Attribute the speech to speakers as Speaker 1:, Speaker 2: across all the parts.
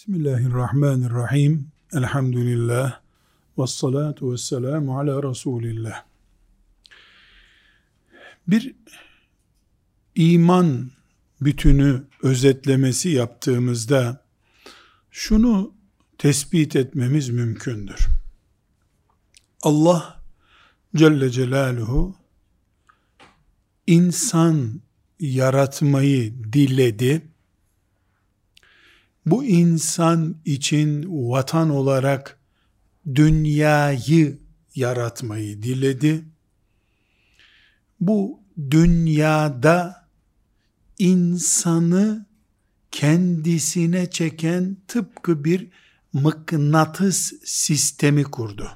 Speaker 1: Bismillahirrahmanirrahim. Elhamdülillah. Ve salatu ve selamu ala Resulillah. Bir iman bütünü özetlemesi yaptığımızda şunu tespit etmemiz mümkündür. Allah Celle Celaluhu insan yaratmayı diledi. Bu insan için vatan olarak dünyayı yaratmayı diledi. Bu dünyada insanı kendisine çeken tıpkı bir mıknatıs sistemi kurdu.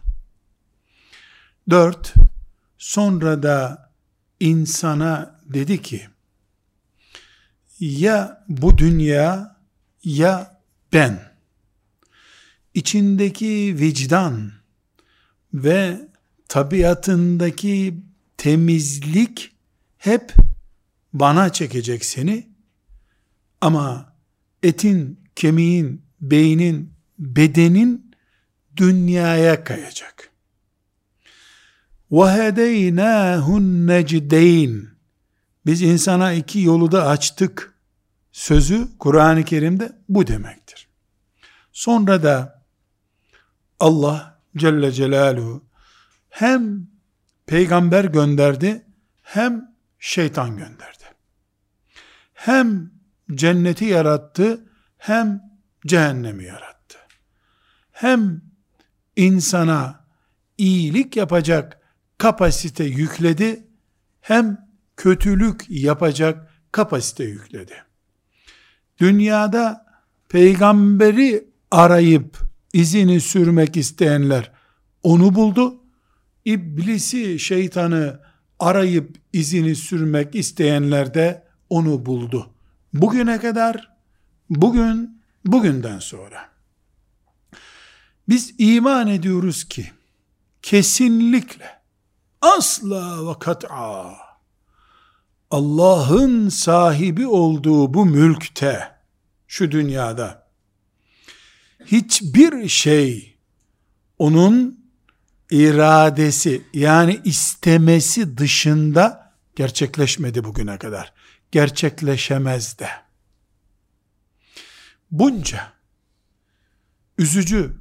Speaker 1: Dört, sonra da insana dedi ki, ya bu dünya ya ben içindeki vicdan ve tabiatındaki temizlik hep bana çekecek seni ama etin, kemiğin, beynin, bedenin dünyaya kayacak. وَهَدَيْنَاهُ النَّجْدَيْنِ Biz insana iki yolu da açtık. Sözü Kur'an-ı Kerim'de bu demektir. Sonra da Allah Celle Celaluhu hem peygamber gönderdi hem şeytan gönderdi. Hem cenneti yarattı hem cehennemi yarattı. Hem insana iyilik yapacak kapasite yükledi hem kötülük yapacak kapasite yükledi. Dünyada peygamberi arayıp izini sürmek isteyenler onu buldu. İblisi, şeytanı arayıp izini sürmek isteyenler de onu buldu. Bugüne kadar, bugün, bugünden sonra. Biz iman ediyoruz ki, kesinlikle, asla ve kat'a, Allah'ın sahibi olduğu bu mülkte, şu dünyada, hiçbir şey onun iradesi yani istemesi dışında gerçekleşmedi bugüne kadar. Gerçekleşemez de. Bunca üzücü,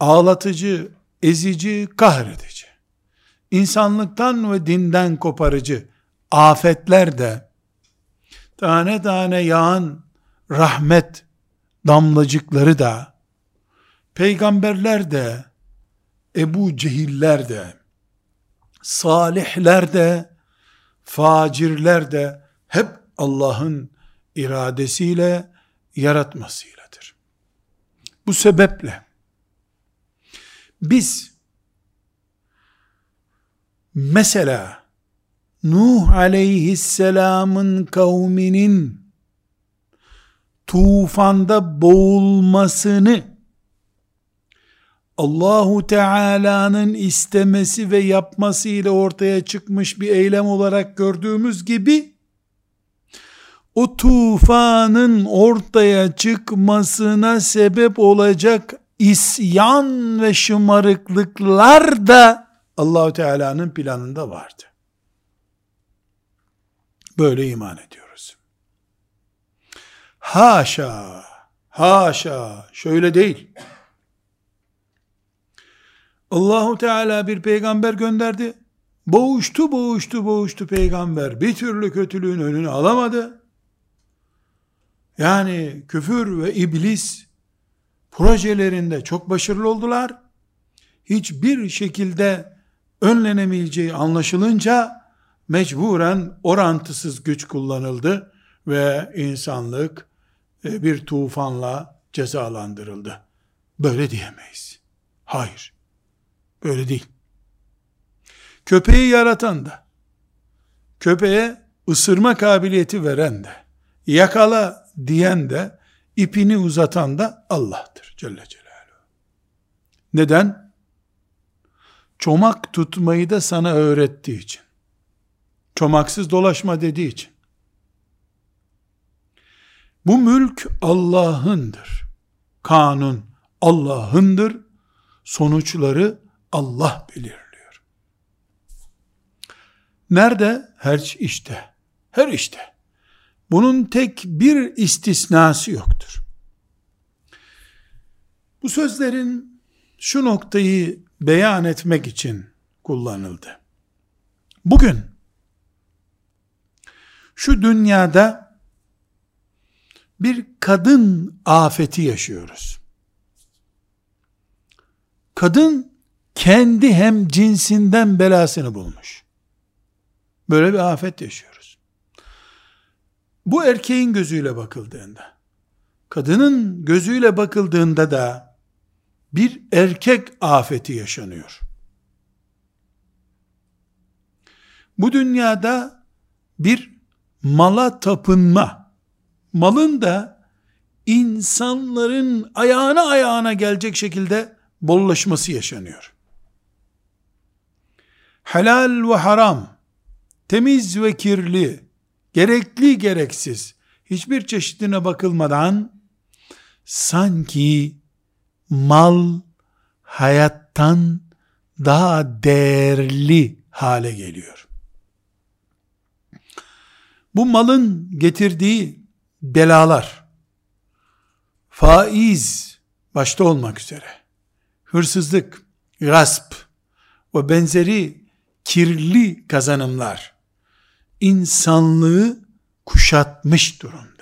Speaker 1: ağlatıcı, ezici, kahredici, insanlıktan ve dinden koparıcı afetler de tane tane yağan rahmet damlacıkları da peygamberler de, Ebu Cehiller de, salihler de, facirler de hep Allah'ın iradesiyle, yaratmasıyladır. Bu sebeple biz mesela Nuh aleyhisselamın kavminin tufanda boğulmasını Allahu Teala'nın istemesi ve yapması ile ortaya çıkmış bir eylem olarak gördüğümüz gibi o tufanın ortaya çıkmasına sebep olacak isyan ve şımarıklıklar da Allahu Teala'nın planında vardı. Böyle iman ediyoruz. Haşa, haşa, şöyle değil. Allahu Teala bir peygamber gönderdi. Boğuştu, boğuştu, boğuştu peygamber. Bir türlü kötülüğün önünü alamadı. Yani küfür ve iblis projelerinde çok başarılı oldular. Hiçbir şekilde önlenemeyeceği anlaşılınca mecburen orantısız güç kullanıldı ve insanlık bir tufanla cezalandırıldı. Böyle diyemeyiz. Hayır. Öyle değil. Köpeği yaratan da, köpeğe ısırma kabiliyeti veren de, yakala diyen de, ipini uzatan da Allah'tır Celle Celaluhu. Neden? Çomak tutmayı da sana öğrettiği için. Çomaksız dolaşma dediği için. Bu mülk Allah'ındır. kanun Allah'ındır. Sonuçları Allah belirliyor. Nerede? Her işte. Her işte. Bunun tek bir istisnası yoktur. Bu sözlerin şu noktayı beyan etmek için kullanıldı. Bugün şu dünyada bir kadın afeti yaşıyoruz. Kadın kendi hem cinsinden belasını bulmuş. Böyle bir afet yaşıyoruz. Bu erkeğin gözüyle bakıldığında, kadının gözüyle bakıldığında da bir erkek afeti yaşanıyor. Bu dünyada bir mala tapınma, malın da insanların ayağına ayağına gelecek şekilde bollaşması yaşanıyor. Helal ve haram, temiz ve kirli, gerekli gereksiz, hiçbir çeşidine bakılmadan, sanki mal hayattan daha değerli hale geliyor. Bu malın getirdiği belalar, faiz başta olmak üzere, hırsızlık, gasp ve benzeri kirli kazanımlar, insanlığı kuşatmış durumda.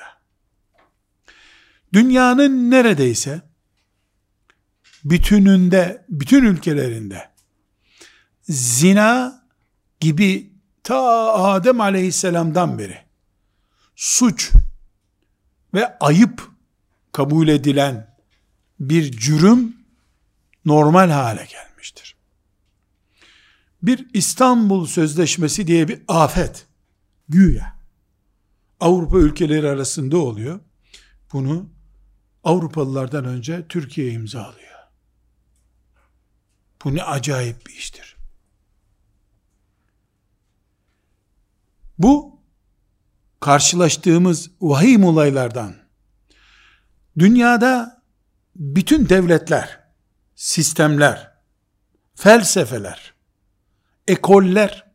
Speaker 1: Dünyanın neredeyse bütününde, bütün ülkelerinde zina gibi ta Adem aleyhisselamdan beri suç ve ayıp kabul edilen bir cürüm normal hale gelmiştir. Bir İstanbul Sözleşmesi diye bir afet güya Avrupa ülkeleri arasında oluyor. Bunu Avrupalılardan önce Türkiye imzalıyor. Bu ne acayip bir iştir. Bu karşılaştığımız vahim olaylardan dünyada bütün devletler, sistemler, felsefeler, ekoller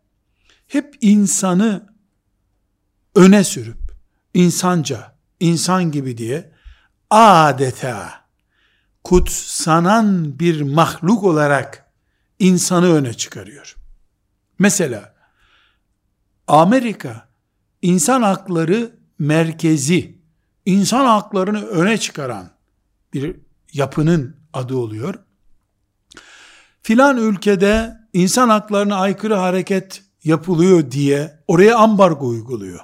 Speaker 1: hep insanı öne sürüp insanca, insan gibi diye adeta kutsanan bir mahluk olarak insanı öne çıkarıyor. Mesela Amerika insan hakları merkezi, insan haklarını öne çıkaran bir yapının adı oluyor. Filan ülkede insan haklarına aykırı hareket yapılıyor diye oraya ambargo uyguluyor.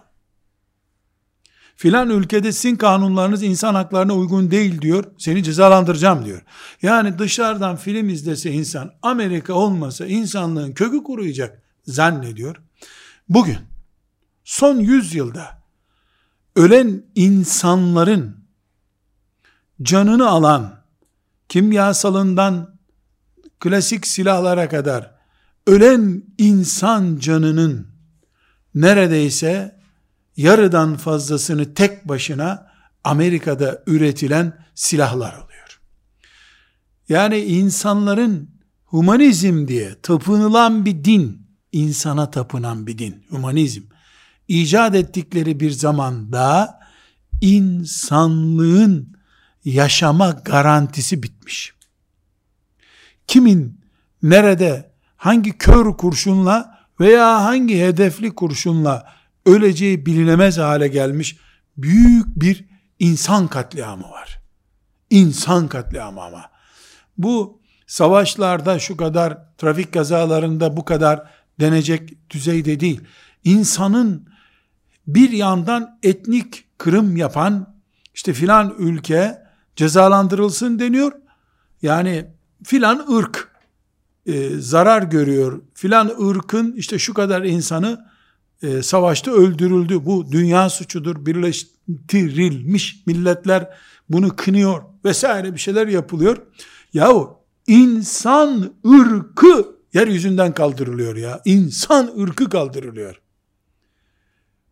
Speaker 1: Filan ülkede sizin kanunlarınız insan haklarına uygun değil diyor, seni cezalandıracağım diyor. Yani dışarıdan film izlese insan, Amerika olmasa insanlığın kökü kuruyacak zannediyor. Bugün son yüzyılda ölen insanların canını alan kimyasalından klasik silahlara kadar ölen insan canının neredeyse yarıdan fazlasını tek başına Amerika'da üretilen silahlar alıyor. Yani insanların humanizm diye tapınılan bir din, insana tapınan bir din, humanizm, icat ettikleri bir zamanda insanlığın yaşama garantisi bitmiş. Kimin, nerede, hangi kör kurşunla veya hangi hedefli kurşunla öleceği bilinemez hale gelmiş büyük bir insan katliamı var. İnsan katliamı ama. Bu savaşlarda şu kadar, trafik kazalarında bu kadar denecek düzeyde değil. İnsanın bir yandan etnik kırım yapan, işte filan ülke cezalandırılsın deniyor. Yani filan ırk e, zarar görüyor. Filan ırkın işte şu kadar insanı e, savaşta öldürüldü. Bu dünya suçudur. Birleştirilmiş milletler bunu kınıyor vesaire bir şeyler yapılıyor. Yahu insan ırkı yeryüzünden kaldırılıyor ya. İnsan ırkı kaldırılıyor.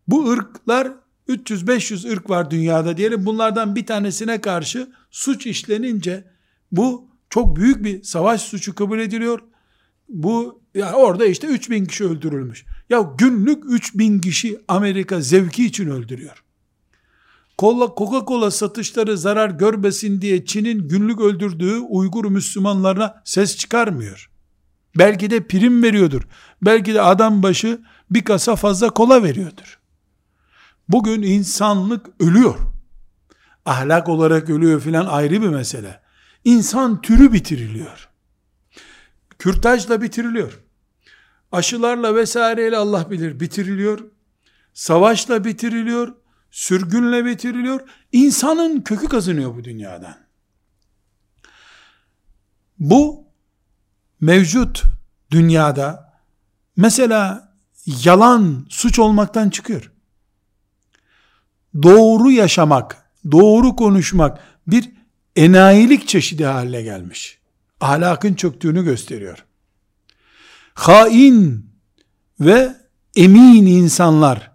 Speaker 1: Bu ırklar 300-500 ırk var dünyada diyelim. Bunlardan bir tanesine karşı suç işlenince bu çok büyük bir savaş suçu kabul ediliyor. Bu yani orada işte 3000 kişi öldürülmüş. Ya günlük 3000 kişi Amerika zevki için öldürüyor. Coca-Cola satışları zarar görmesin diye Çin'in günlük öldürdüğü Uygur Müslümanlarına ses çıkarmıyor. Belki de prim veriyordur. Belki de adam başı bir kasa fazla kola veriyordur. Bugün insanlık ölüyor. Ahlak olarak ölüyor filan ayrı bir mesele. İnsan türü bitiriliyor. Kürtajla bitiriliyor. Aşılarla vesaireyle Allah bilir bitiriliyor. Savaşla bitiriliyor. Sürgünle bitiriliyor. İnsanın kökü kazınıyor bu dünyadan. Bu mevcut dünyada mesela yalan suç olmaktan çıkıyor. Doğru yaşamak, doğru konuşmak bir enayilik çeşidi haline gelmiş. Ahlakın çöktüğünü gösteriyor. Hain ve emin insanlar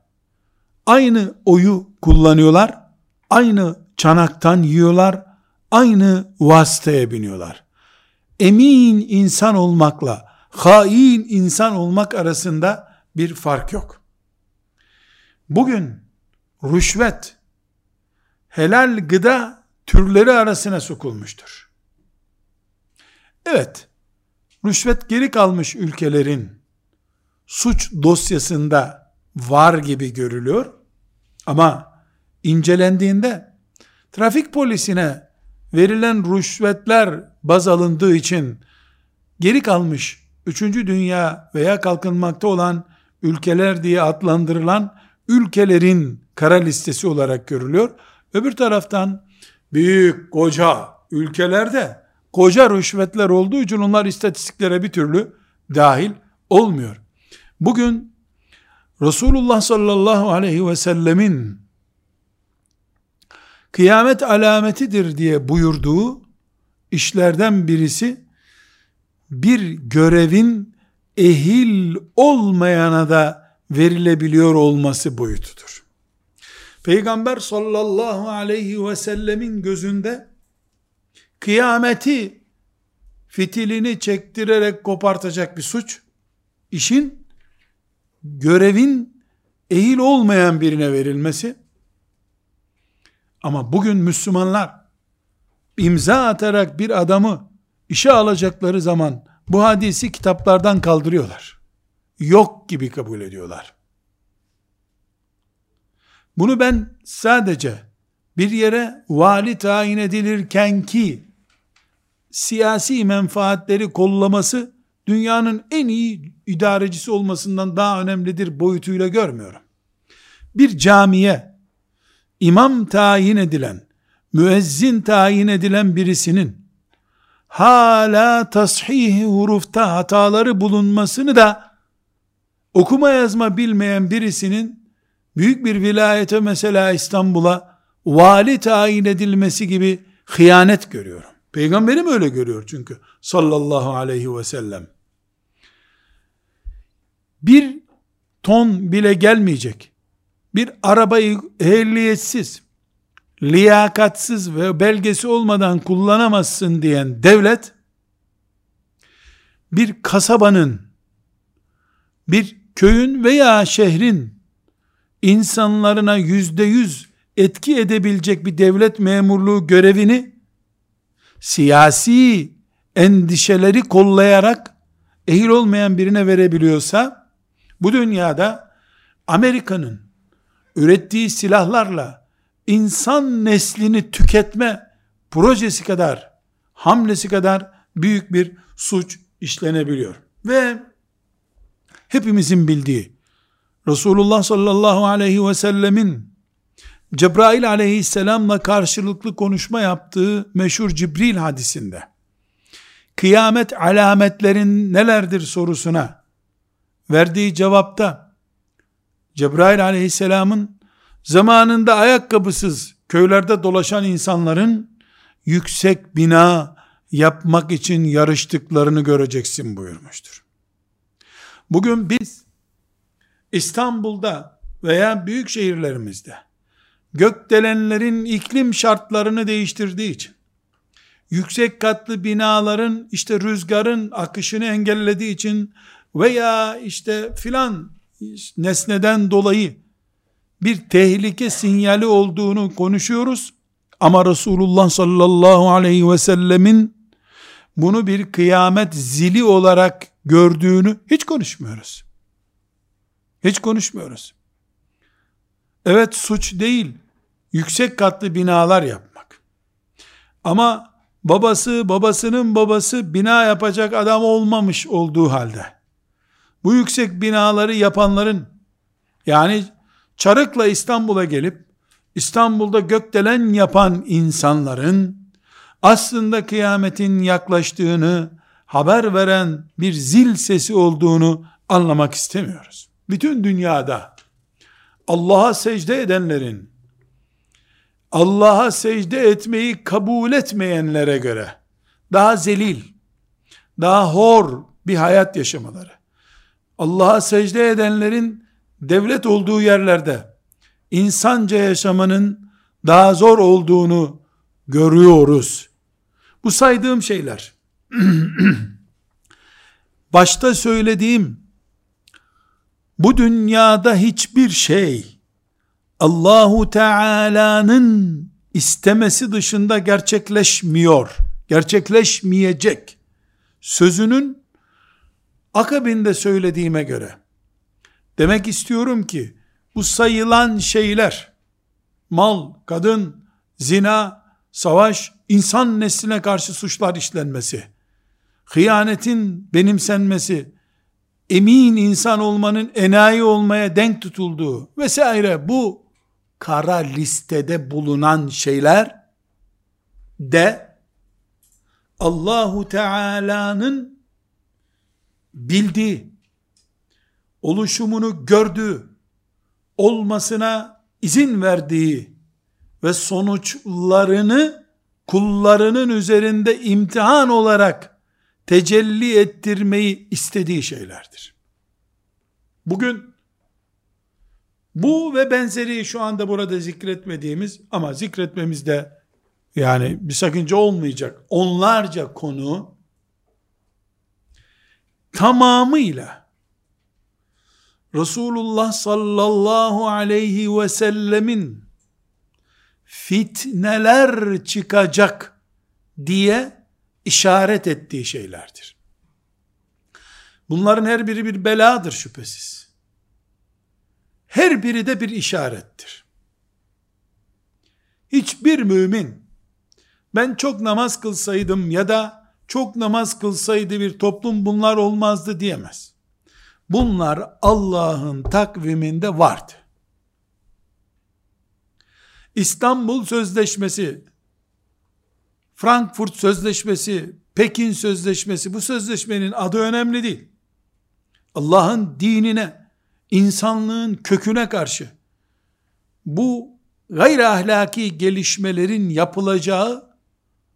Speaker 1: aynı oyu kullanıyorlar, aynı çanaktan yiyorlar, aynı vasıtaya biniyorlar. Emin insan olmakla hain insan olmak arasında bir fark yok. Bugün rüşvet helal gıda türleri arasına sokulmuştur. Evet, rüşvet geri kalmış ülkelerin suç dosyasında var gibi görülüyor. Ama incelendiğinde trafik polisine verilen rüşvetler baz alındığı için geri kalmış 3. dünya veya kalkınmakta olan ülkeler diye adlandırılan ülkelerin kara listesi olarak görülüyor. Öbür taraftan büyük koca ülkelerde koca rüşvetler olduğu için onlar istatistiklere bir türlü dahil olmuyor. Bugün Resulullah sallallahu aleyhi ve sellemin kıyamet alametidir diye buyurduğu işlerden birisi bir görevin ehil olmayana da verilebiliyor olması boyutudur. Peygamber sallallahu aleyhi ve sellemin gözünde kıyameti fitilini çektirerek kopartacak bir suç, işin görevin ehil olmayan birine verilmesi, ama bugün Müslümanlar imza atarak bir adamı işe alacakları zaman bu hadisi kitaplardan kaldırıyorlar. Yok gibi kabul ediyorlar. Bunu ben sadece bir yere vali tayin edilirken ki siyasi menfaatleri kollaması dünyanın en iyi idarecisi olmasından daha önemlidir boyutuyla görmüyorum. Bir camiye imam tayin edilen, müezzin tayin edilen birisinin hala tashihi hurufta hataları bulunmasını da okuma yazma bilmeyen birisinin büyük bir vilayete mesela İstanbul'a vali tayin edilmesi gibi hıyanet görüyorum. Peygamberim öyle görüyor çünkü sallallahu aleyhi ve sellem. Bir ton bile gelmeyecek. Bir arabayı ehliyetsiz, liyakatsız ve belgesi olmadan kullanamazsın diyen devlet, bir kasabanın, bir köyün veya şehrin insanlarına yüzde yüz etki edebilecek bir devlet memurluğu görevini siyasi endişeleri kollayarak ehil olmayan birine verebiliyorsa bu dünyada Amerika'nın ürettiği silahlarla insan neslini tüketme projesi kadar hamlesi kadar büyük bir suç işlenebiliyor. Ve hepimizin bildiği Resulullah sallallahu aleyhi ve sellemin Cebrail aleyhisselamla karşılıklı konuşma yaptığı meşhur Cibril hadisinde kıyamet alametlerin nelerdir sorusuna verdiği cevapta Cebrail aleyhisselamın zamanında ayakkabısız köylerde dolaşan insanların yüksek bina yapmak için yarıştıklarını göreceksin buyurmuştur. Bugün biz İstanbul'da veya büyük şehirlerimizde gökdelenlerin iklim şartlarını değiştirdiği için, yüksek katlı binaların işte rüzgarın akışını engellediği için veya işte filan nesneden dolayı bir tehlike sinyali olduğunu konuşuyoruz. Ama Resulullah sallallahu aleyhi ve sellemin bunu bir kıyamet zili olarak gördüğünü hiç konuşmuyoruz. Hiç konuşmuyoruz. Evet suç değil, yüksek katlı binalar yapmak. Ama babası, babasının babası bina yapacak adam olmamış olduğu halde, bu yüksek binaları yapanların, yani çarıkla İstanbul'a gelip, İstanbul'da gökdelen yapan insanların, aslında kıyametin yaklaştığını haber veren bir zil sesi olduğunu anlamak istemiyoruz. Bütün dünyada Allah'a secde edenlerin Allah'a secde etmeyi kabul etmeyenlere göre daha zelil, daha hor bir hayat yaşamaları. Allah'a secde edenlerin devlet olduğu yerlerde insanca yaşamanın daha zor olduğunu görüyoruz. Bu saydığım şeyler başta söylediğim bu dünyada hiçbir şey Allahu Teala'nın istemesi dışında gerçekleşmiyor. Gerçekleşmeyecek. Sözünün akabinde söylediğime göre demek istiyorum ki bu sayılan şeyler mal, kadın, zina, savaş, insan nesline karşı suçlar işlenmesi, hıyanetin benimsenmesi, emin insan olmanın enayi olmaya denk tutulduğu vesaire bu kara listede bulunan şeyler de Allahu Teala'nın bildiği, oluşumunu gördüğü, olmasına izin verdiği ve sonuçlarını kullarının üzerinde imtihan olarak tecelli ettirmeyi istediği şeylerdir. Bugün bu ve benzeri şu anda burada zikretmediğimiz ama zikretmemizde yani bir sakınca olmayacak onlarca konu tamamıyla Resulullah sallallahu aleyhi ve sellemin fitneler çıkacak diye işaret ettiği şeylerdir. Bunların her biri bir beladır şüphesiz. Her biri de bir işarettir. Hiçbir mümin ben çok namaz kılsaydım ya da çok namaz kılsaydı bir toplum bunlar olmazdı diyemez. Bunlar Allah'ın takviminde vardı. İstanbul Sözleşmesi, Frankfurt Sözleşmesi, Pekin Sözleşmesi, bu sözleşmenin adı önemli değil. Allah'ın dinine, insanlığın köküne karşı, bu gayri ahlaki gelişmelerin yapılacağı,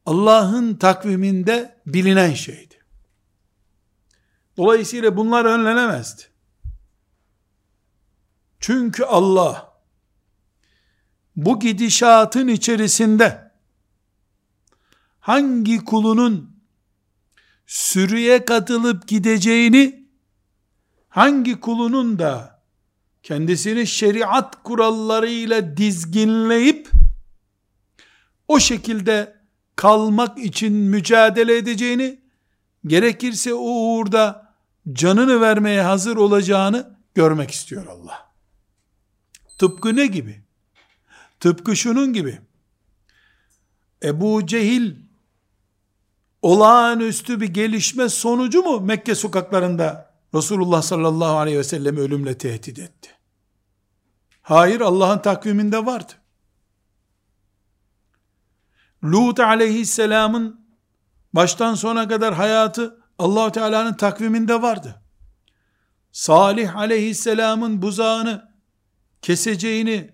Speaker 1: Allah'ın takviminde bilinen şeydi. Dolayısıyla bunlar önlenemezdi. Çünkü Allah, bu gidişatın içerisinde hangi kulunun sürüye katılıp gideceğini hangi kulunun da kendisini şeriat kurallarıyla dizginleyip o şekilde kalmak için mücadele edeceğini gerekirse o uğurda canını vermeye hazır olacağını görmek istiyor Allah. Tıpkı ne gibi? Tıpkı şunun gibi. Ebu Cehil olağanüstü bir gelişme sonucu mu Mekke sokaklarında Resulullah sallallahu aleyhi ve sellem ölümle tehdit etti? Hayır Allah'ın takviminde vardı. Lut aleyhisselamın baştan sona kadar hayatı allah Teala'nın takviminde vardı. Salih aleyhisselamın buzağını keseceğini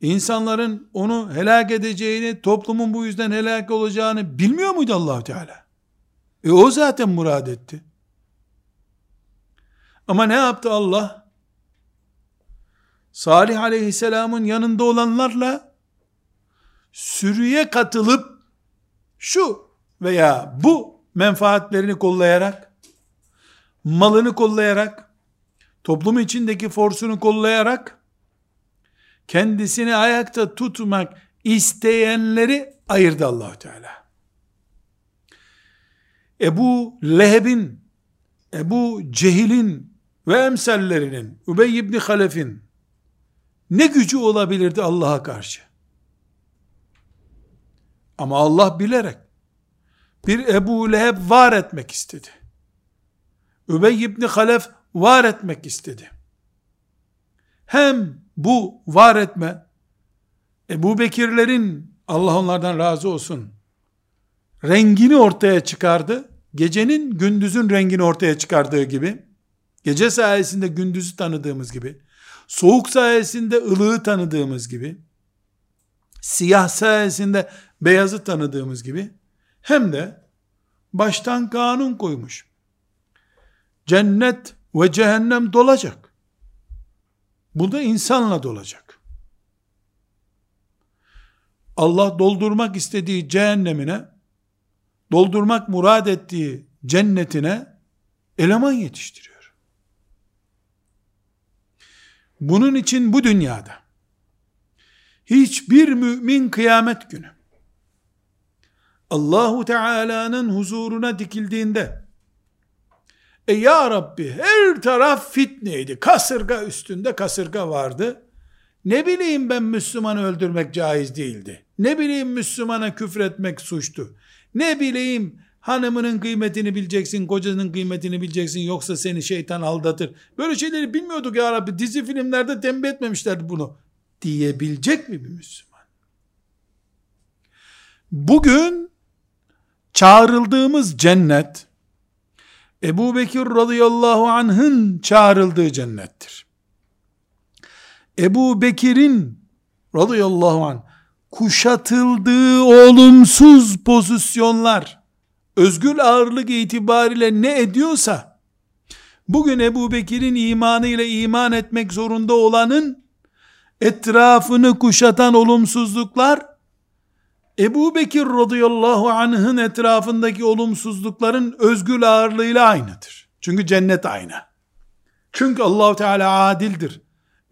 Speaker 1: insanların onu helak edeceğini, toplumun bu yüzden helak olacağını bilmiyor muydu allah Teala? E o zaten murad etti. Ama ne yaptı Allah? Salih aleyhisselamın yanında olanlarla sürüye katılıp şu veya bu menfaatlerini kollayarak, malını kollayarak, toplum içindeki forsunu kollayarak, kendisini ayakta tutmak isteyenleri ayırdı allah Teala. Ebu Leheb'in, Ebu Cehil'in ve emsallerinin, Übey ibn Halef'in ne gücü olabilirdi Allah'a karşı? Ama Allah bilerek bir Ebu Leheb var etmek istedi. Übey ibn Halef var etmek istedi. Hem bu var etme, Ebu Bekirlerin, Allah onlardan razı olsun, rengini ortaya çıkardı. Gecenin gündüzün rengini ortaya çıkardığı gibi, gece sayesinde gündüzü tanıdığımız gibi, soğuk sayesinde ılığı tanıdığımız gibi, siyah sayesinde beyazı tanıdığımız gibi, hem de baştan kanun koymuş. Cennet ve cehennem dolacak. Bu da insanla dolacak. Allah doldurmak istediği cehennemine, doldurmak murad ettiği cennetine eleman yetiştiriyor. Bunun için bu dünyada hiçbir mümin kıyamet günü Allahu Teala'nın huzuruna dikildiğinde e ya Rabbi her taraf fitneydi. Kasırga üstünde kasırga vardı. Ne bileyim ben Müslümanı öldürmek caiz değildi. Ne bileyim Müslümana küfretmek suçtu. Ne bileyim hanımının kıymetini bileceksin, kocanın kıymetini bileceksin yoksa seni şeytan aldatır. Böyle şeyleri bilmiyorduk ya Rabbi. Dizi filmlerde tembih etmemişlerdi bunu. Diyebilecek mi bir Müslüman? Bugün çağrıldığımız cennet, Ebu Bekir radıyallahu anh'ın çağrıldığı cennettir. Ebu Bekir'in radıyallahu anh kuşatıldığı olumsuz pozisyonlar, özgür ağırlık itibariyle ne ediyorsa, bugün Ebu Bekir'in imanıyla iman etmek zorunda olanın, etrafını kuşatan olumsuzluklar, Ebu Bekir radıyallahu anh'ın etrafındaki olumsuzlukların özgül ağırlığıyla aynıdır. Çünkü cennet aynı. Çünkü Allahu Teala adildir.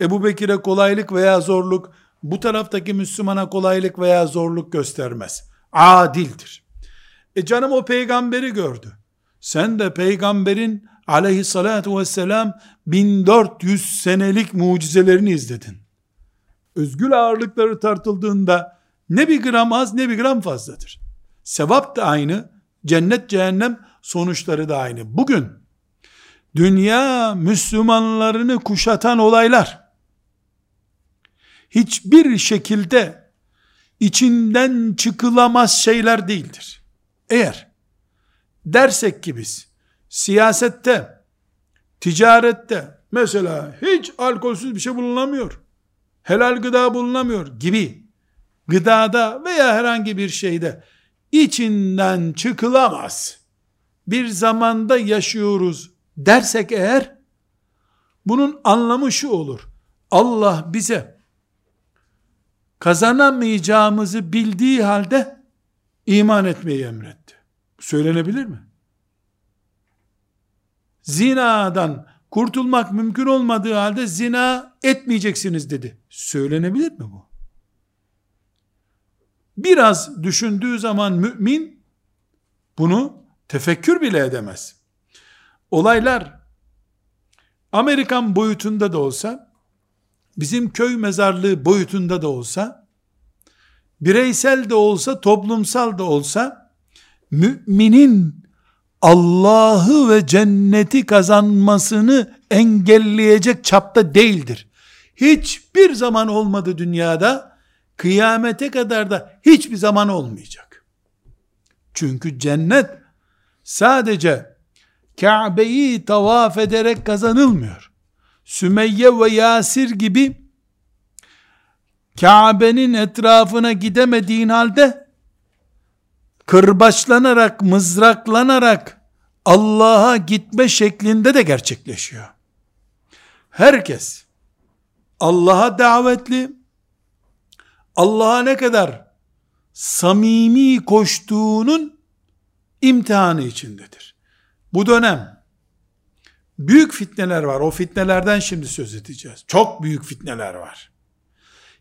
Speaker 1: Ebu Bekir'e kolaylık veya zorluk, bu taraftaki Müslümana kolaylık veya zorluk göstermez. Adildir. E canım o peygamberi gördü. Sen de peygamberin aleyhissalatu vesselam 1400 senelik mucizelerini izledin. Özgül ağırlıkları tartıldığında ne bir gram az ne bir gram fazladır. Sevap da aynı, cennet cehennem sonuçları da aynı. Bugün dünya Müslümanlarını kuşatan olaylar hiçbir şekilde içinden çıkılamaz şeyler değildir. Eğer dersek ki biz siyasette, ticarette mesela hiç alkolsüz bir şey bulunamıyor, helal gıda bulunamıyor gibi gıdada veya herhangi bir şeyde içinden çıkılamaz bir zamanda yaşıyoruz dersek eğer bunun anlamı şu olur. Allah bize kazanamayacağımızı bildiği halde iman etmeyi emretti. Söylenebilir mi? Zinadan kurtulmak mümkün olmadığı halde zina etmeyeceksiniz dedi. Söylenebilir mi bu? Biraz düşündüğü zaman mümin bunu tefekkür bile edemez. Olaylar Amerikan boyutunda da olsa, bizim köy mezarlığı boyutunda da olsa, bireysel de olsa, toplumsal da olsa, müminin Allah'ı ve cenneti kazanmasını engelleyecek çapta değildir. Hiçbir zaman olmadı dünyada, kıyamete kadar da hiçbir zaman olmayacak. Çünkü cennet sadece Kabe'yi tavaf ederek kazanılmıyor. Sümeyye ve Yasir gibi Kabe'nin etrafına gidemediğin halde kırbaçlanarak, mızraklanarak Allah'a gitme şeklinde de gerçekleşiyor. Herkes Allah'a davetli, Allah'a ne kadar samimi koştuğunun imtihanı içindedir. Bu dönem büyük fitneler var. O fitnelerden şimdi söz edeceğiz. Çok büyük fitneler var.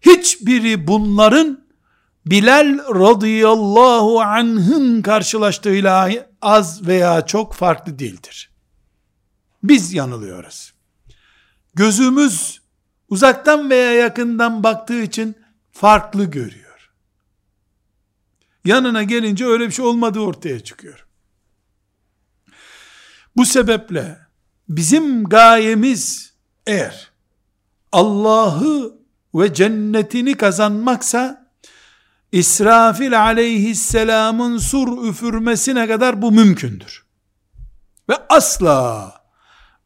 Speaker 1: Hiçbiri bunların Bilal radıyallahu anh'ın karşılaştığıyla az veya çok farklı değildir. Biz yanılıyoruz. Gözümüz uzaktan veya yakından baktığı için farklı görüyor. Yanına gelince öyle bir şey olmadığı ortaya çıkıyor. Bu sebeple bizim gayemiz eğer Allah'ı ve cennetini kazanmaksa İsrafil aleyhisselamın sur üfürmesine kadar bu mümkündür. Ve asla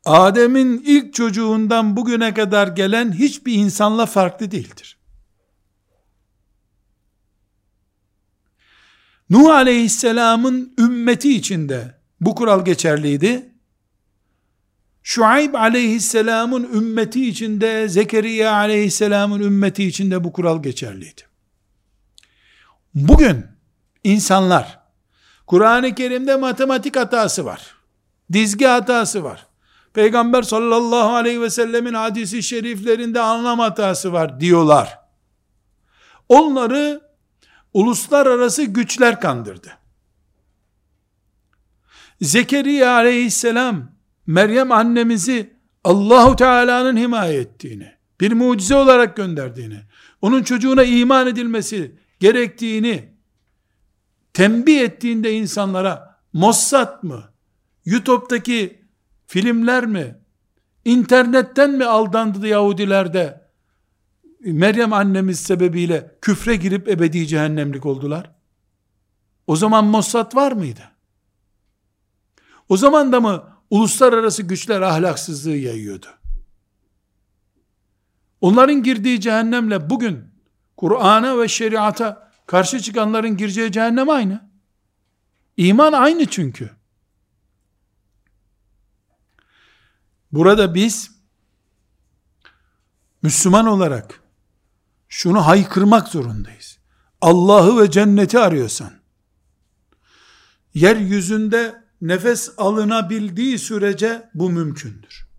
Speaker 1: Adem'in ilk çocuğundan bugüne kadar gelen hiçbir insanla farklı değildir. Nuh aleyhisselamın ümmeti içinde bu kural geçerliydi. Şuayb aleyhisselamın ümmeti içinde, Zekeriya aleyhisselamın ümmeti içinde bu kural geçerliydi. Bugün insanlar Kur'an-ı Kerim'de matematik hatası var. Dizgi hatası var. Peygamber sallallahu aleyhi ve sellemin hadisi şeriflerinde anlam hatası var diyorlar. Onları uluslararası güçler kandırdı. Zekeriya aleyhisselam Meryem annemizi Allahu Teala'nın himaye ettiğini, bir mucize olarak gönderdiğini, onun çocuğuna iman edilmesi gerektiğini tembih ettiğinde insanlara Mossad mı, YouTube'daki filmler mi, internetten mi aldandı Yahudiler de Meryem annemiz sebebiyle küfre girip ebedi cehennemlik oldular? O zaman Mossad var mıydı? O zaman da mı uluslararası güçler ahlaksızlığı yayıyordu? Onların girdiği cehennemle bugün Kur'an'a ve şeriata karşı çıkanların gireceği cehennem aynı. İman aynı çünkü. Burada biz Müslüman olarak şunu haykırmak zorundayız. Allah'ı ve cenneti arıyorsan, yeryüzünde nefes alınabildiği sürece bu mümkündür.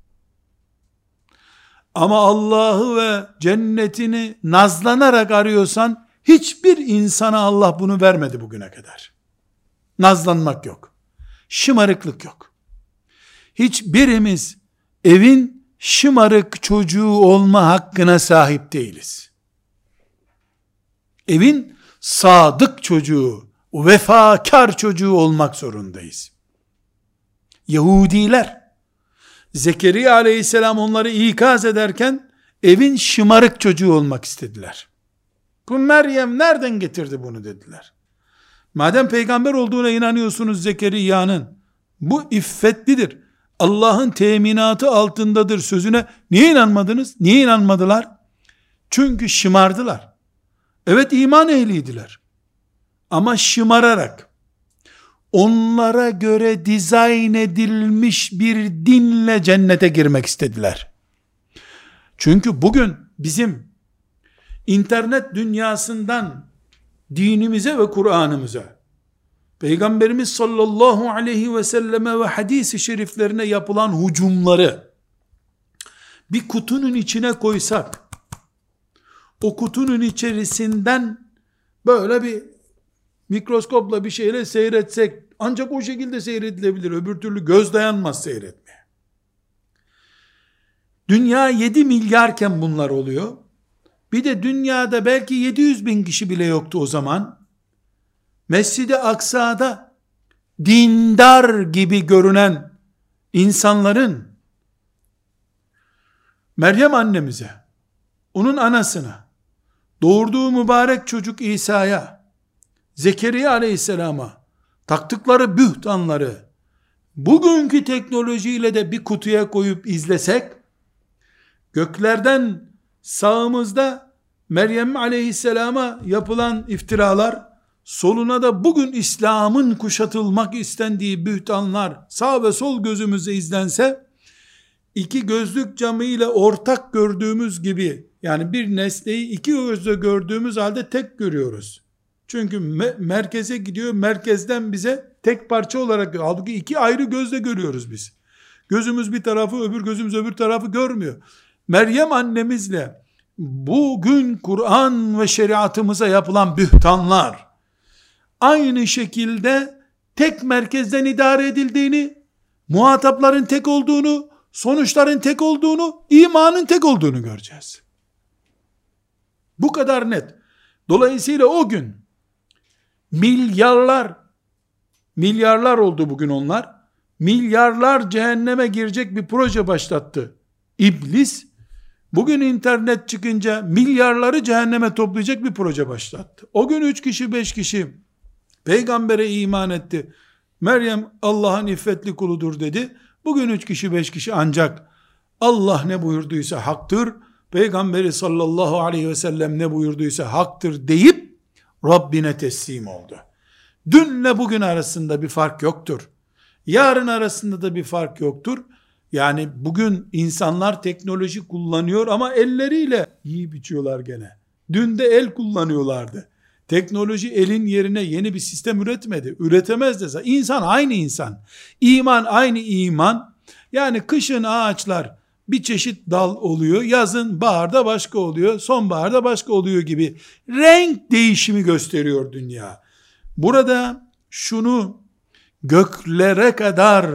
Speaker 1: Ama Allah'ı ve cennetini nazlanarak arıyorsan, hiçbir insana Allah bunu vermedi bugüne kadar. Nazlanmak yok. Şımarıklık yok. Hiçbirimiz evin şımarık çocuğu olma hakkına sahip değiliz. Evin sadık çocuğu, vefakar çocuğu olmak zorundayız. Yahudiler, Zekeriya aleyhisselam onları ikaz ederken, evin şımarık çocuğu olmak istediler. Bu Meryem nereden getirdi bunu dediler. Madem peygamber olduğuna inanıyorsunuz Zekeriya'nın, bu iffetlidir, Allah'ın teminatı altındadır sözüne niye inanmadınız? Niye inanmadılar? Çünkü şımardılar. Evet iman ehliydiler. Ama şımararak, onlara göre dizayn edilmiş bir dinle cennete girmek istediler. Çünkü bugün bizim internet dünyasından dinimize ve Kur'an'ımıza Peygamberimiz sallallahu aleyhi ve selleme ve hadisi şeriflerine yapılan hücumları bir kutunun içine koysak, o kutunun içerisinden böyle bir mikroskopla bir şeyle seyretsek, ancak o şekilde seyredilebilir. Öbür türlü göz dayanmaz seyretmeye. Dünya 7 milyarken bunlar oluyor. Bir de dünyada belki 700 bin kişi bile yoktu o zaman. Mescid-i Aksa'da dindar gibi görünen insanların Meryem annemize, onun anasına, doğurduğu mübarek çocuk İsa'ya, Zekeriya aleyhisselama taktıkları bühtanları bugünkü teknolojiyle de bir kutuya koyup izlesek, göklerden sağımızda Meryem aleyhisselama yapılan iftiralar, soluna da bugün İslam'ın kuşatılmak istendiği bühtanlar sağ ve sol gözümüze izlense, iki gözlük camı ile ortak gördüğümüz gibi, yani bir nesneyi iki gözle gördüğümüz halde tek görüyoruz. Çünkü me- merkeze gidiyor, merkezden bize tek parça olarak, halbuki iki ayrı gözle görüyoruz biz. Gözümüz bir tarafı, öbür gözümüz öbür tarafı görmüyor. Meryem annemizle bugün Kur'an ve şeriatımıza yapılan bühtanlar, aynı şekilde tek merkezden idare edildiğini, muhatapların tek olduğunu, sonuçların tek olduğunu, imanın tek olduğunu göreceğiz. Bu kadar net. Dolayısıyla o gün milyarlar milyarlar oldu bugün onlar. Milyarlar cehenneme girecek bir proje başlattı. İblis bugün internet çıkınca milyarları cehenneme toplayacak bir proje başlattı. O gün üç kişi beş kişi peygambere iman etti. Meryem Allah'ın iffetli kuludur dedi. Bugün üç kişi beş kişi ancak Allah ne buyurduysa haktır. Peygamberi sallallahu aleyhi ve sellem ne buyurduysa haktır deyip Rabbine teslim oldu. Dünle bugün arasında bir fark yoktur. Yarın arasında da bir fark yoktur. Yani bugün insanlar teknoloji kullanıyor ama elleriyle iyi biçiyorlar gene. Dün de el kullanıyorlardı. Teknoloji elin yerine yeni bir sistem üretmedi. Üretemez de. İnsan aynı insan. İman aynı iman. Yani kışın ağaçlar bir çeşit dal oluyor. Yazın baharda başka oluyor. Sonbaharda başka oluyor gibi. Renk değişimi gösteriyor dünya. Burada şunu göklere kadar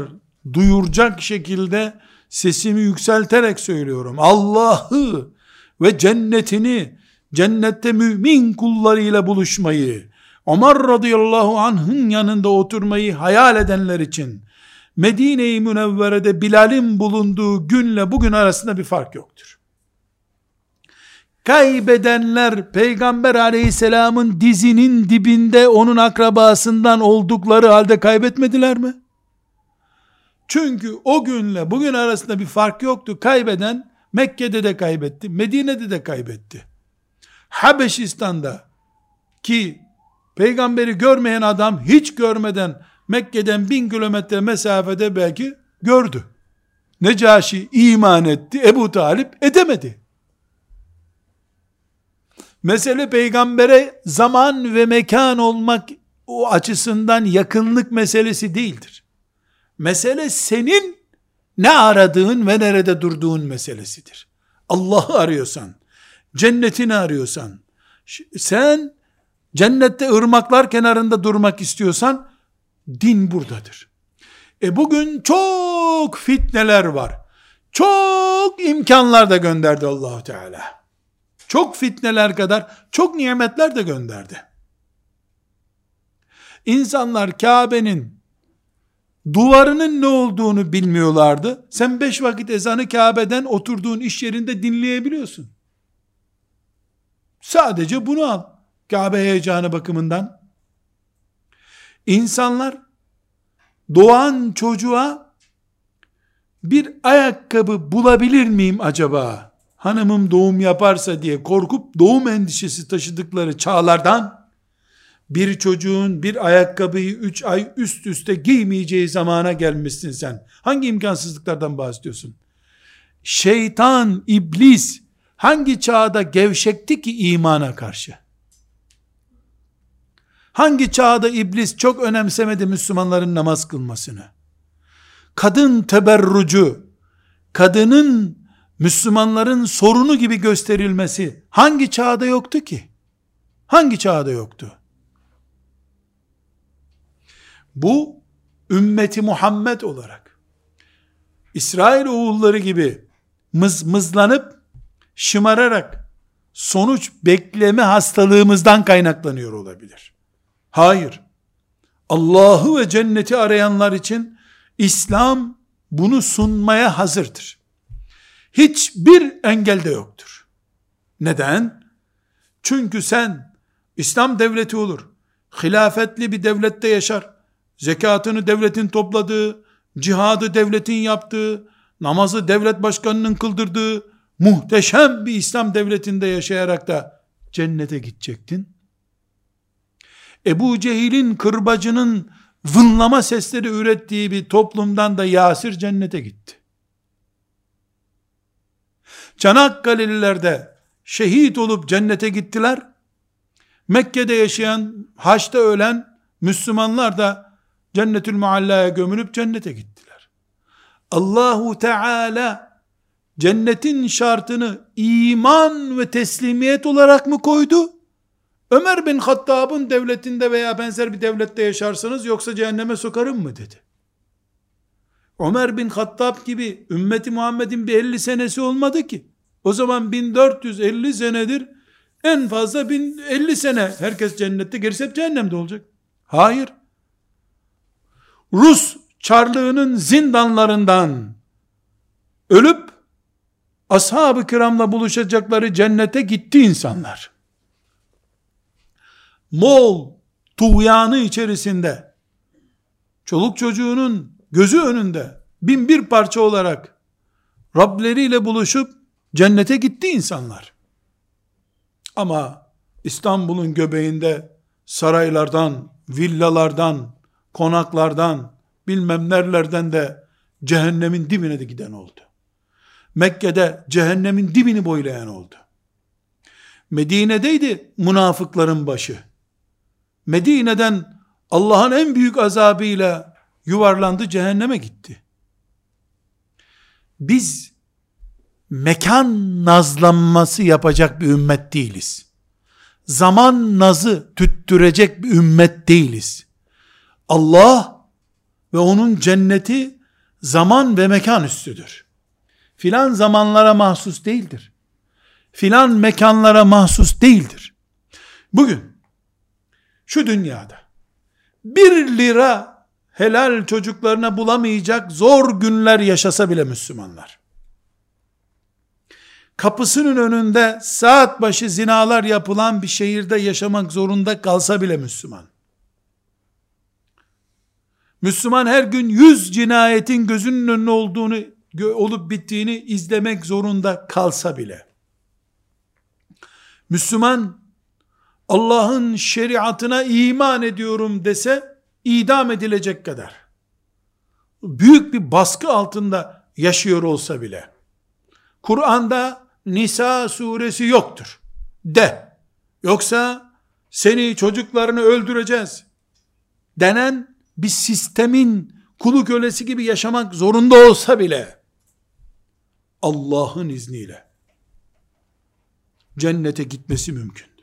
Speaker 1: duyuracak şekilde sesimi yükselterek söylüyorum. Allah'ı ve cennetini, cennette mümin kullarıyla buluşmayı, Ömer radıyallahu anh'ın yanında oturmayı hayal edenler için, Medine-i Münevvere'de Bilal'in bulunduğu günle bugün arasında bir fark yoktur. Kaybedenler peygamber aleyhisselamın dizinin dibinde onun akrabasından oldukları halde kaybetmediler mi? Çünkü o günle bugün arasında bir fark yoktu. Kaybeden Mekke'de de kaybetti, Medine'de de kaybetti. Habeşistan'da ki peygamberi görmeyen adam hiç görmeden Mekke'den bin kilometre mesafede belki gördü. Necaşi iman etti, Ebu Talip edemedi. Mesele peygambere zaman ve mekan olmak o açısından yakınlık meselesi değildir. Mesele senin ne aradığın ve nerede durduğun meselesidir. Allah'ı arıyorsan, cennetini arıyorsan, sen cennette ırmaklar kenarında durmak istiyorsan, din buradadır. E bugün çok fitneler var. Çok imkanlar da gönderdi Allahu Teala. Çok fitneler kadar çok nimetler de gönderdi. İnsanlar Kabe'nin duvarının ne olduğunu bilmiyorlardı. Sen beş vakit ezanı Kabe'den oturduğun iş yerinde dinleyebiliyorsun. Sadece bunu al. Kabe heyecanı bakımından. İnsanlar doğan çocuğa bir ayakkabı bulabilir miyim acaba? Hanımım doğum yaparsa diye korkup doğum endişesi taşıdıkları çağlardan bir çocuğun bir ayakkabıyı üç ay üst üste giymeyeceği zamana gelmişsin sen. Hangi imkansızlıklardan bahsediyorsun? Şeytan, iblis hangi çağda gevşekti ki imana karşı? Hangi çağda iblis çok önemsemedi Müslümanların namaz kılmasını? Kadın teberrucu, kadının Müslümanların sorunu gibi gösterilmesi hangi çağda yoktu ki? Hangi çağda yoktu? Bu ümmeti Muhammed olarak İsrail oğulları gibi mız mızlanıp şımararak sonuç bekleme hastalığımızdan kaynaklanıyor olabilir. Hayır. Allah'ı ve cenneti arayanlar için İslam bunu sunmaya hazırdır. Hiçbir engel de yoktur. Neden? Çünkü sen İslam devleti olur. Hilafetli bir devlette yaşar. Zekatını devletin topladığı, cihadı devletin yaptığı, namazı devlet başkanının kıldırdığı muhteşem bir İslam devletinde yaşayarak da cennete gidecektin. Ebu Cehil'in kırbacının vınlama sesleri ürettiği bir toplumdan da Yasir cennete gitti. Çanakkale'liler de şehit olup cennete gittiler. Mekke'de yaşayan, Haç'ta ölen Müslümanlar da cennetül muallaya gömülüp cennete gittiler. Allahu Teala cennetin şartını iman ve teslimiyet olarak mı koydu? Ömer bin Hattab'ın devletinde veya benzer bir devlette yaşarsanız yoksa cehenneme sokarım mı dedi. Ömer bin Hattab gibi ümmeti Muhammed'in bir 50 senesi olmadı ki. O zaman 1450 senedir en fazla 1050 sene herkes cennette gerisi hep cehennemde olacak. Hayır. Rus çarlığının zindanlarından ölüp ashab-ı kiramla buluşacakları cennete gitti insanlar. Moğol tuğyanı içerisinde çoluk çocuğunun gözü önünde bin bir parça olarak Rableriyle buluşup cennete gitti insanlar. Ama İstanbul'un göbeğinde saraylardan, villalardan, konaklardan, bilmem nerelerden de cehennemin dibine de giden oldu. Mekke'de cehennemin dibini boylayan oldu. Medine'deydi münafıkların başı. Medine'den Allah'ın en büyük azabıyla yuvarlandı cehenneme gitti. Biz mekan nazlanması yapacak bir ümmet değiliz. Zaman nazı tüttürecek bir ümmet değiliz. Allah ve onun cenneti zaman ve mekan üstüdür. Filan zamanlara mahsus değildir. Filan mekanlara mahsus değildir. Bugün şu dünyada bir lira helal çocuklarına bulamayacak zor günler yaşasa bile Müslümanlar. Kapısının önünde saat başı zinalar yapılan bir şehirde yaşamak zorunda kalsa bile Müslüman. Müslüman her gün yüz cinayetin gözünün önüne olduğunu, olup bittiğini izlemek zorunda kalsa bile. Müslüman Allah'ın şeriatına iman ediyorum dese idam edilecek kadar büyük bir baskı altında yaşıyor olsa bile Kur'an'da Nisa suresi yoktur de yoksa seni çocuklarını öldüreceğiz denen bir sistemin kulu kölesi gibi yaşamak zorunda olsa bile Allah'ın izniyle cennete gitmesi mümkündür.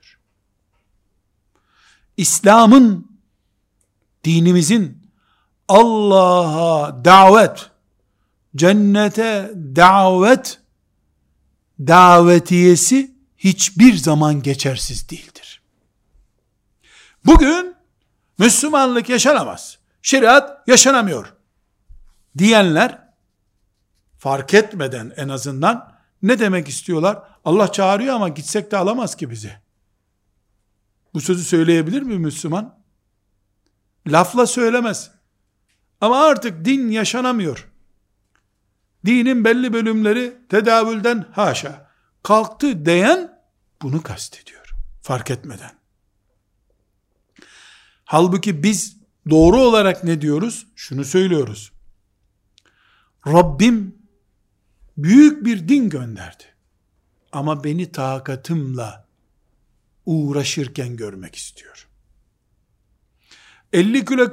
Speaker 1: İslam'ın dinimizin Allah'a davet cennete davet davetiyesi hiçbir zaman geçersiz değildir. Bugün Müslümanlık yaşanamaz. Şeriat yaşanamıyor. Diyenler fark etmeden en azından ne demek istiyorlar? Allah çağırıyor ama gitsek de alamaz ki bizi. Bu sözü söyleyebilir mi Müslüman? Lafla söylemez. Ama artık din yaşanamıyor. Dinin belli bölümleri tedavülden haşa kalktı diyen bunu kastediyor. Fark etmeden. Halbuki biz doğru olarak ne diyoruz? Şunu söylüyoruz. Rabbim büyük bir din gönderdi. Ama beni takatımla uğraşırken görmek istiyor. 50 kilo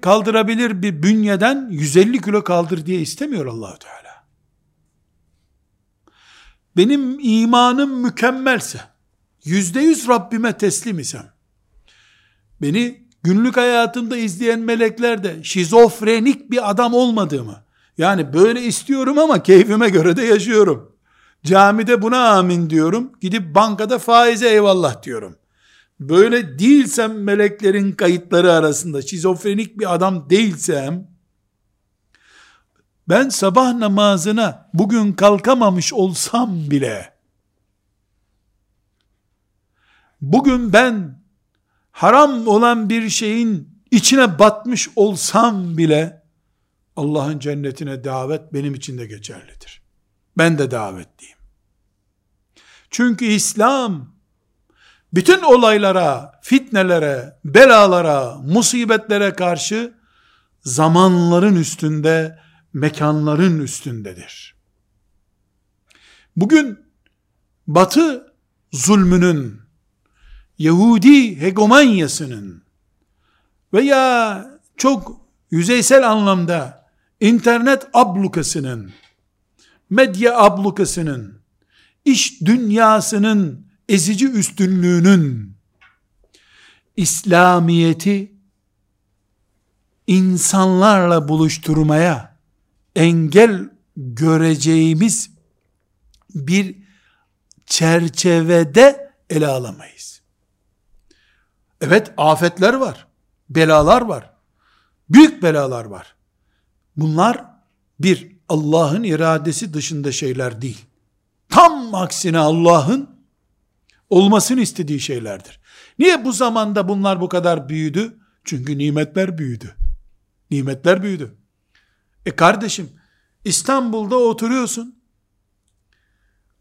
Speaker 1: kaldırabilir bir bünyeden 150 kilo kaldır diye istemiyor allah Teala. Benim imanım mükemmelse, yüzde yüz Rabbime teslim isem, beni günlük hayatımda izleyen melekler de şizofrenik bir adam olmadığımı, yani böyle istiyorum ama keyfime göre de yaşıyorum. Camide buna amin diyorum. Gidip bankada faize eyvallah diyorum. Böyle değilsem meleklerin kayıtları arasında şizofrenik bir adam değilsem ben sabah namazına bugün kalkamamış olsam bile bugün ben haram olan bir şeyin içine batmış olsam bile Allah'ın cennetine davet benim için de geçerlidir. Ben de davetliyim. Çünkü İslam bütün olaylara, fitnelere, belalara, musibetlere karşı zamanların üstünde, mekanların üstündedir. Bugün batı zulmünün, Yahudi hegemonyasının veya çok yüzeysel anlamda internet ablukasının, medya ablukasının, iş dünyasının ezici üstünlüğünün İslamiyeti insanlarla buluşturmaya engel göreceğimiz bir çerçevede ele alamayız. Evet afetler var, belalar var, büyük belalar var. Bunlar bir Allah'ın iradesi dışında şeyler değil. Tam aksine Allah'ın olmasını istediği şeylerdir. Niye bu zamanda bunlar bu kadar büyüdü? Çünkü nimetler büyüdü. Nimetler büyüdü. E kardeşim İstanbul'da oturuyorsun.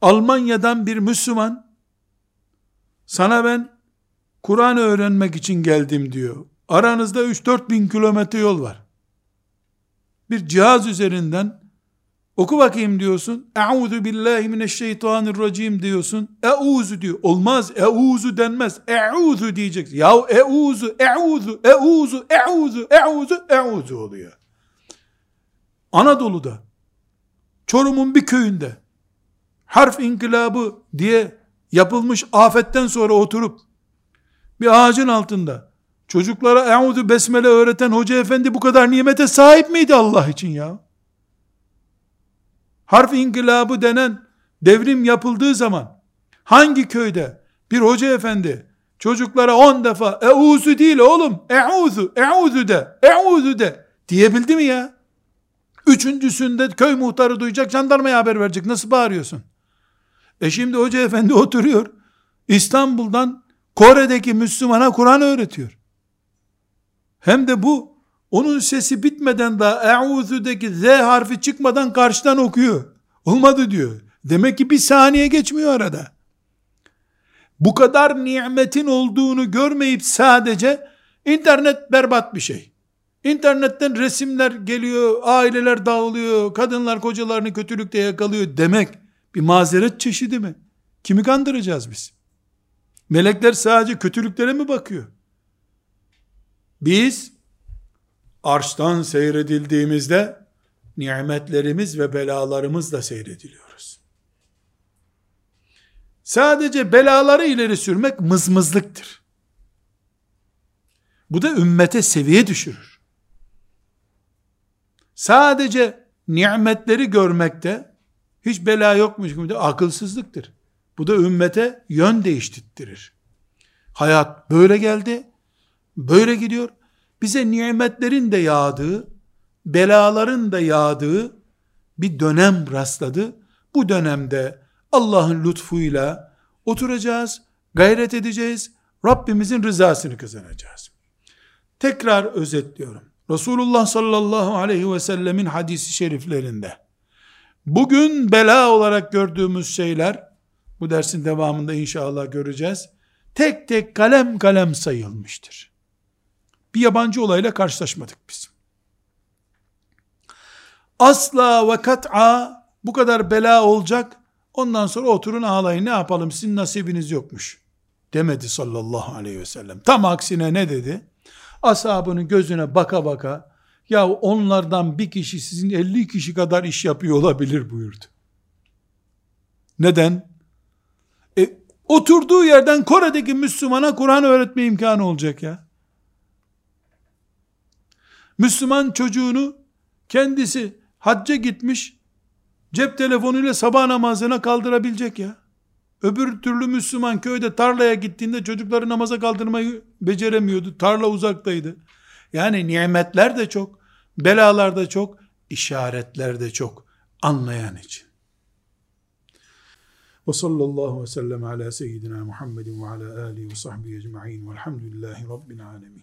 Speaker 1: Almanya'dan bir Müslüman sana ben Kur'an öğrenmek için geldim diyor. Aranızda 3-4 bin kilometre yol var. Bir cihaz üzerinden oku bakayım diyorsun. Euzu billahi mineşşeytanirracim diyorsun. Euzu diyor. Olmaz. Euzu denmez. Euzu diyeceksin. Ya euzu, euzu, euzu, euzu, euzu, euzu oluyor. Anadolu'da Çorum'un bir köyünde harf inkılabı diye yapılmış afetten sonra oturup bir ağacın altında çocuklara Euzu Besmele öğreten hoca efendi bu kadar nimete sahip miydi Allah için ya? Harf inkılabı denen devrim yapıldığı zaman hangi köyde bir hoca efendi çocuklara on defa euzu değil oğlum euzu euzu de euzu de diyebildi mi ya? Üçüncüsünde köy muhtarı duyacak, jandarmaya haber verecek. Nasıl bağırıyorsun? E şimdi hoca efendi oturuyor. İstanbul'dan Kore'deki Müslümana Kur'an öğretiyor. Hem de bu onun sesi bitmeden daha e'udhu'daki z harfi çıkmadan karşıdan okuyor. Olmadı diyor. Demek ki bir saniye geçmiyor arada. Bu kadar nimetin olduğunu görmeyip sadece internet berbat bir şey. İnternetten resimler geliyor, aileler dağılıyor, kadınlar kocalarını kötülükte yakalıyor demek bir mazeret çeşidi mi? Kimi kandıracağız biz? Melekler sadece kötülüklere mi bakıyor? Biz arştan seyredildiğimizde nimetlerimiz ve belalarımızla seyrediliyoruz. Sadece belaları ileri sürmek mızmızlıktır. Bu da ümmete seviye düşürür sadece nimetleri görmekte hiç bela yokmuş gibi de akılsızlıktır. Bu da ümmete yön değiştirtir. Hayat böyle geldi, böyle gidiyor. Bize nimetlerin de yağdığı, belaların da yağdığı bir dönem rastladı. Bu dönemde Allah'ın lütfuyla oturacağız, gayret edeceğiz, Rabbimizin rızasını kazanacağız. Tekrar özetliyorum. Resulullah sallallahu aleyhi ve sellemin hadisi şeriflerinde bugün bela olarak gördüğümüz şeyler bu dersin devamında inşallah göreceğiz. Tek tek kalem kalem sayılmıştır. Bir yabancı olayla karşılaşmadık biz. Asla ve kat'a bu kadar bela olacak ondan sonra oturun ağlayın ne yapalım sizin nasibiniz yokmuş demedi sallallahu aleyhi ve sellem. Tam aksine ne dedi? ashabının gözüne baka baka ya onlardan bir kişi sizin 50 kişi kadar iş yapıyor olabilir buyurdu. Neden? E, oturduğu yerden Kore'deki Müslümana Kur'an öğretme imkanı olacak ya. Müslüman çocuğunu kendisi hacca gitmiş cep telefonuyla sabah namazına kaldırabilecek ya. Öbür türlü Müslüman köyde tarlaya gittiğinde çocukları namaza kaldırmayı beceremiyordu. Tarla uzaktaydı. Yani nimetler de çok, belalar da çok, işaretler de çok anlayan için. Ve sallallahu ve sellem ala seyyidina Muhammedin ve ala alihi ve sahbihi ecma'in velhamdülillahi rabbil alemin.